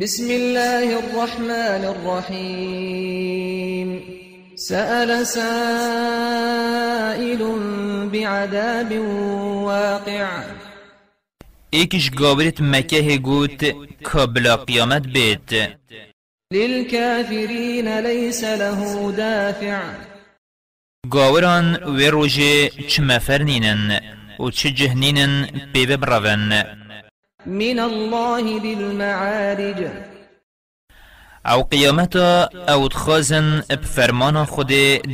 بسم الله الرحمن الرحيم. سأل سائل بعذاب واقع. ایکش گاورت مکه هگوت کابلا قیامت بیت. للكافرين ليس له دافع. گاوران و روژه چه مفرنینن من الله ذي المعارج أو قیامتا أو تخازن بفرمان خود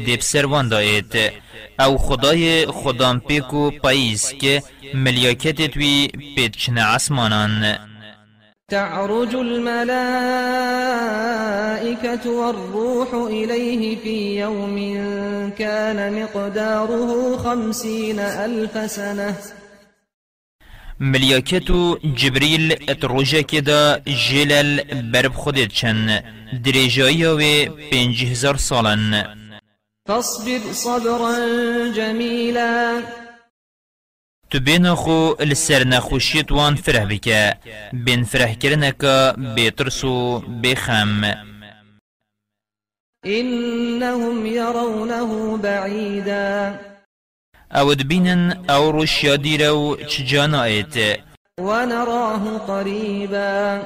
دیب سروان داید أو خدای خدام پیکو پاییز که ملیاکت توی پیدچن عسمانان تعرج الملائكة والروح إليه في يوم كان مقداره خمسين ألف سنة. ملیاکت و جبریل ات روژه که دا جلال برب خودت چن. دریجایی و پنج هزار سالن. فاصبر صبرا جميلا تو بین خو لسر نخوشیت وان فرح بکه. بین فرح کرنکا بیترسو بخم. إنهم يرونه بعيدا أو دبینن أو روشیا دیرو چجانا ایت ونراه قريبا.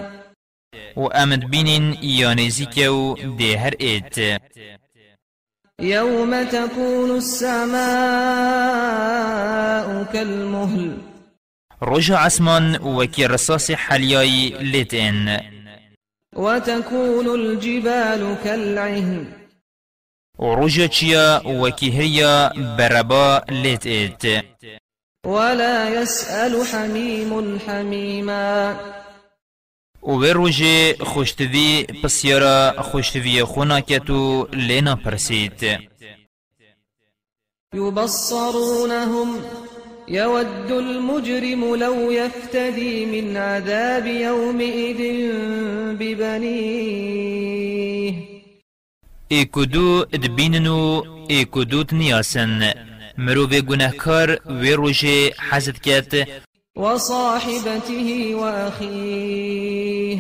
و امد بینن ده هر ایت يوم تكون السماء كالمهل. رجع عسمان وكي رصاص حلياي لتن. وتكون الجبال كالعهن. ورجع چيا وكي هريا بربا لتت ولا يسأل حميم حميما. وبروجه خوشتوی پسیارا خوشتوی خوناکتو لینا پرسید يبصرونهم يود المجرم لو يفتدي من عذاب يومئذ ببنيه. ایکودو دبیننو ایکودوت نیاسن. مروف گناهکار و روژه حزد کت. وصاحبته وأخيه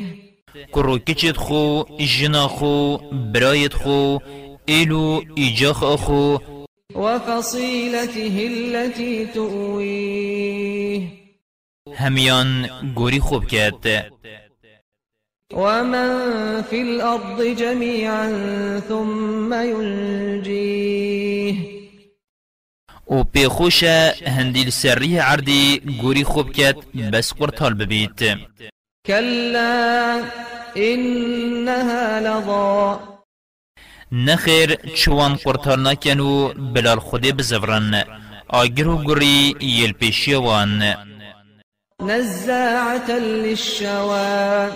کرو کچت خو جنا خو برایت خو ایلو ایجاخ خو وفصيلته التي تؤويه همیان گوری خوب کت. ومن في الأرض جميعا ثم ينجيه و پیخوش هندیل سری عردی گوری خوب کت بس قرطال ببیت كلا إنها لظى نخیر چوان قرطال نکنو بلال خودی بزورن آگر و گوری یل پیشی وان نزاعة للشوى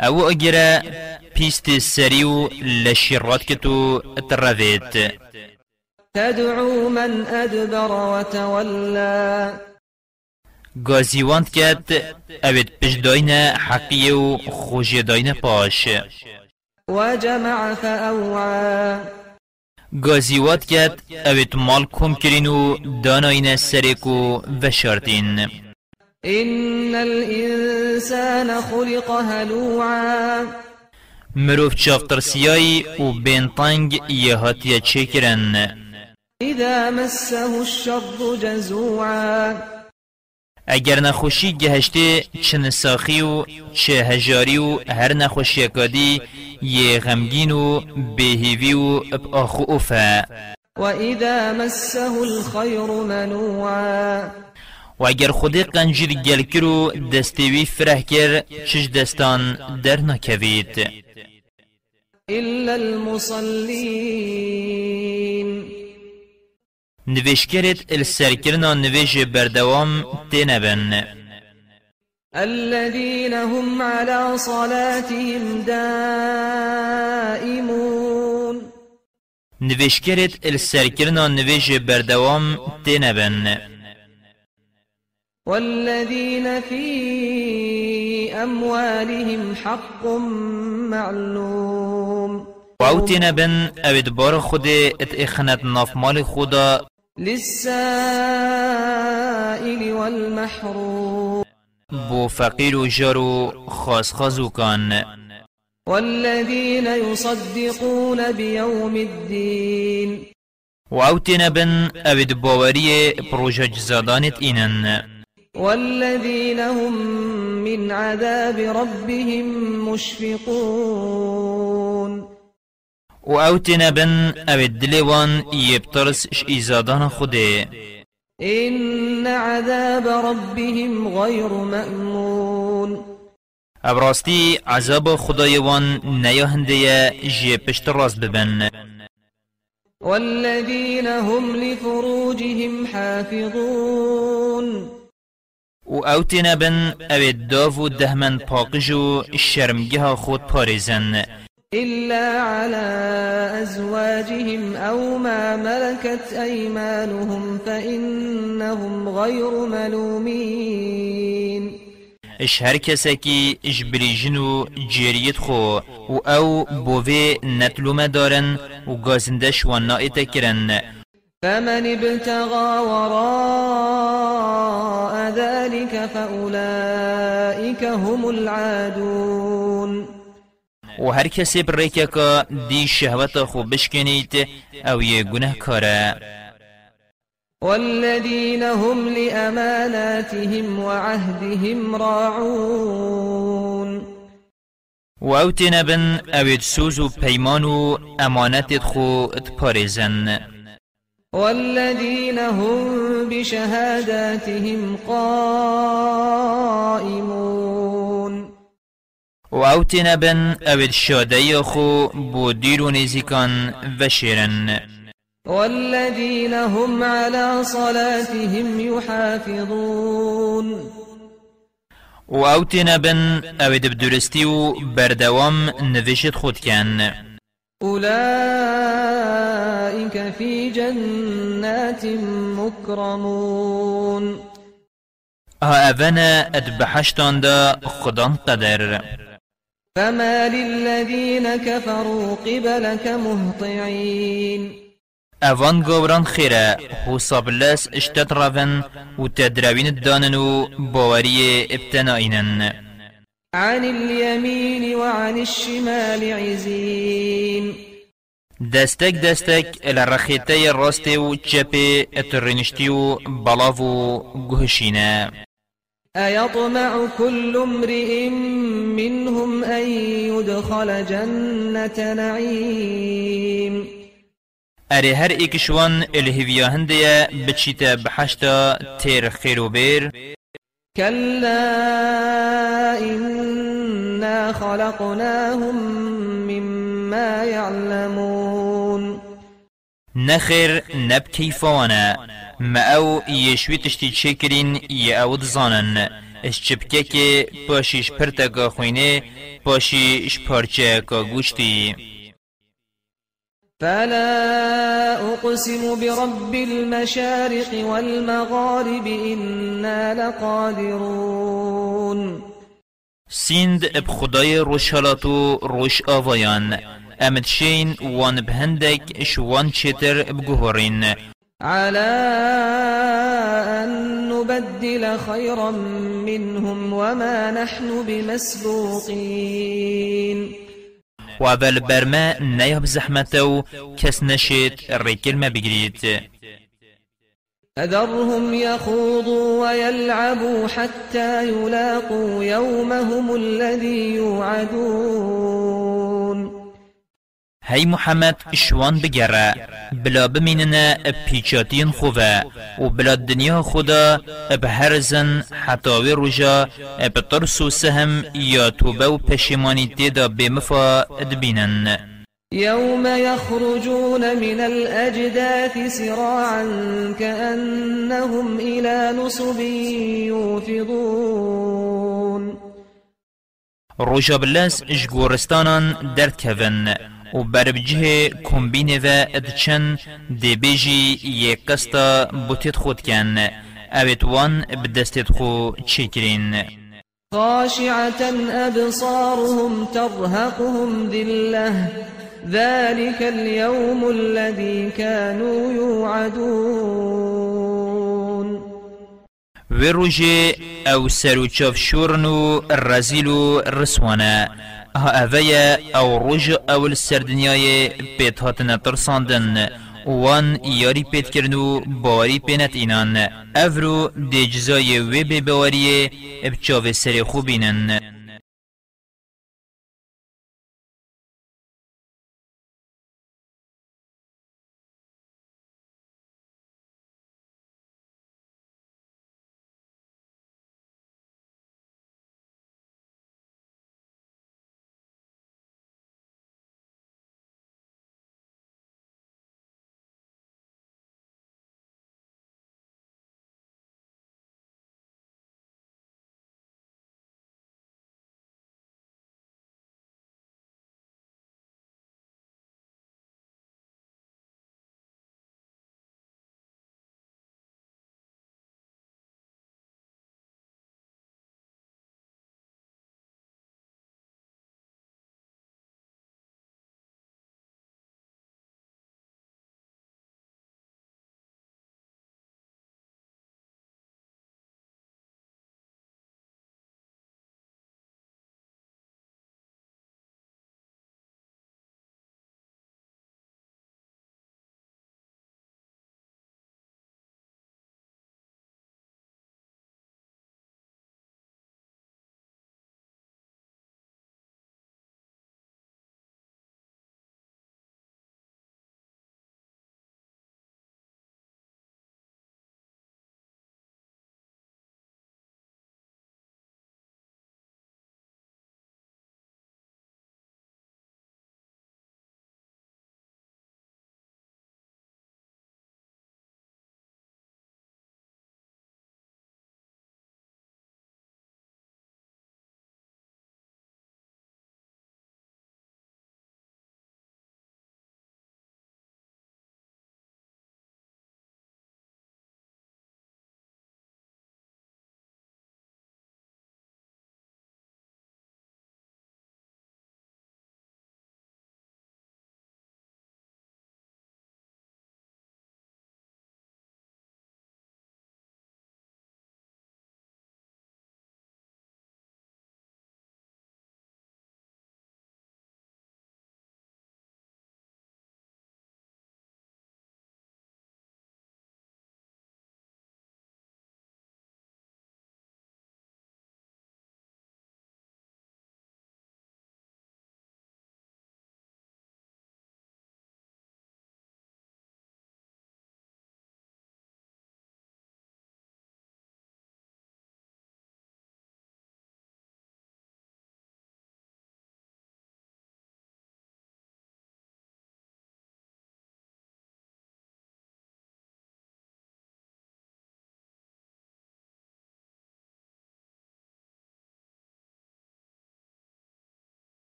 أو اگر پیست سریو لشیرات کتو ترویت تدعو من أدبر وتولى. گازیواند کت اوید پشداین حقی و خوشیداین پاش وجمع فأوعى. گازیوات کت اوید مال کم کرین و داناین سرکو و شارتین إن الإنسان خلق هلوعا. مروف چافتر سیایی و هاتیه چه کرن إذا مسه الشر جزوعا. اگر نخوشی گهشته چه نساخی و چه هجاری و هر نخوشی اکادی یه غمگین و بهیوی و اب آخو افا وإذا مسه الخير منوعا. و اگر خودی قنجیر گل کرو دستیوی فرح کر چش دستان در نکوید. إلا المصلين. نوشکرت السرکرنا نوش بردوام تنبن الذين هم على صلاتهم دائمون. نوشکرت السرکرنا نوش بردوام تنبن والذين في أموالهم حق معلوم. و أو تنبن اوید بار خود ات اخنت ناف مال خدا للسائل والمحروم. بو فقير جارو خاص خازو كان. والذين يصدقون بيوم الدين. و أو تنبن اوید باوری پروژه جزادانت اینن والذين هم من عذاب ربهم مشفقون. و أو تنبن اوید دلوان یبترس اش ایزادان خوده إن عذاب ربهم غير مأمون. أبراستی عذاب خدایوان نیاهنده جه پشت راست ببن. والذين هم لفروجهم حافظون. و أو تنبن اوید داو و دهمن پاقجو شرمگه خود پارزن إلا على أزواجهم أو ما ملكت أيمانهم فإنهم غير ملومين. إش هر کسی که اش بریجن و جریت خو و أو بوه نتلومه دارن و گازندش و نائت کرن. فمن ابتغى وراء ذلك فأولئك هم العادون. و هر کسی بریکه که دی شهوت خو بشکنید أو یه گناه کاره والذين هم لأماناتهم وعهدهم راعون. و أو تنبن اوید سوز و پیمان و امانت خو اتپارزن والذين هم بشهاداتهم قائمون. و أو تنبن اوید شاده خو بو دیر و نزیکان وشیرن والذين هم على صلاتهم يحافظون. و أو تنبن اوید بدرستی و بردوام نوشت خود کن أولئك في جنات مكرمون. ها اونا ادبحشتان دا خدان قدر. فما للذين كفروا قبلك مهطعين. اوان گوران خیره حساب لس اشتت روان و تدروین دانن و باوری ابتنائینن عن اليمين وعن الشمال عزين. دستک دستک الرخیته راست و چپ اترنشتی و بلاو و گوهشینه أيطمع كل امرئ منهم أن يدخل جنة نعيم. اره هر ایکشوان الهویا هنده بچیتا بحشتا تیر خیر و بیر كلا إنا خلقناهم مما يعلمون نخیر نب کیفوانا ما أو یشوی تشتی چکرین یا أو دزانن اش چپکه که پاشیش پرتگا خوینه پاشیش پارچه کا گوشتی. فلا أقسم برب المشارق والمغارب إنا لقادرون. سیند اب خدای روشالات و روش آوایان. امد شین وان بهندک شوان چتر بگوهرین على أن نبدل خيرا منهم وما نحن بمسبوقين. و اول برما نیاب زحمتو کس نشید ریکل ما بگرید فذرهم يخوضوا ويلعبوا حتى يلاقوا يومهم الذي يوعدون. هی محمد شوان بگره بلا بمیننه پیچاتین خوبه و بلا دنیا خدا اب هرزن حتاوی رجا اب ترس و سهم یا توبه و پشیمانی تیدا بمفا ادبینن يوم يخرجون من الأجداث سراعا كأنهم إلى نصب يوفضون روژا بلس جگورستانان درد کون و بربجه کمبینه و ادچن دی بیجی یک قستا بوتید خود کن. اوید وان بدستید خو چکرین. خاشعة أبصارهم ترهقهم ذلة. ذلك اليوم الذي كانوا يوعدون. و روژه أو سرو چاف شورن ها اوه او روژ اول سردنیای پیت هاتن ترساندن وان یاری پیت کرن و باوری پینت اینان افرو دی جزای وی بی باوریه ابچاو سر خوبینن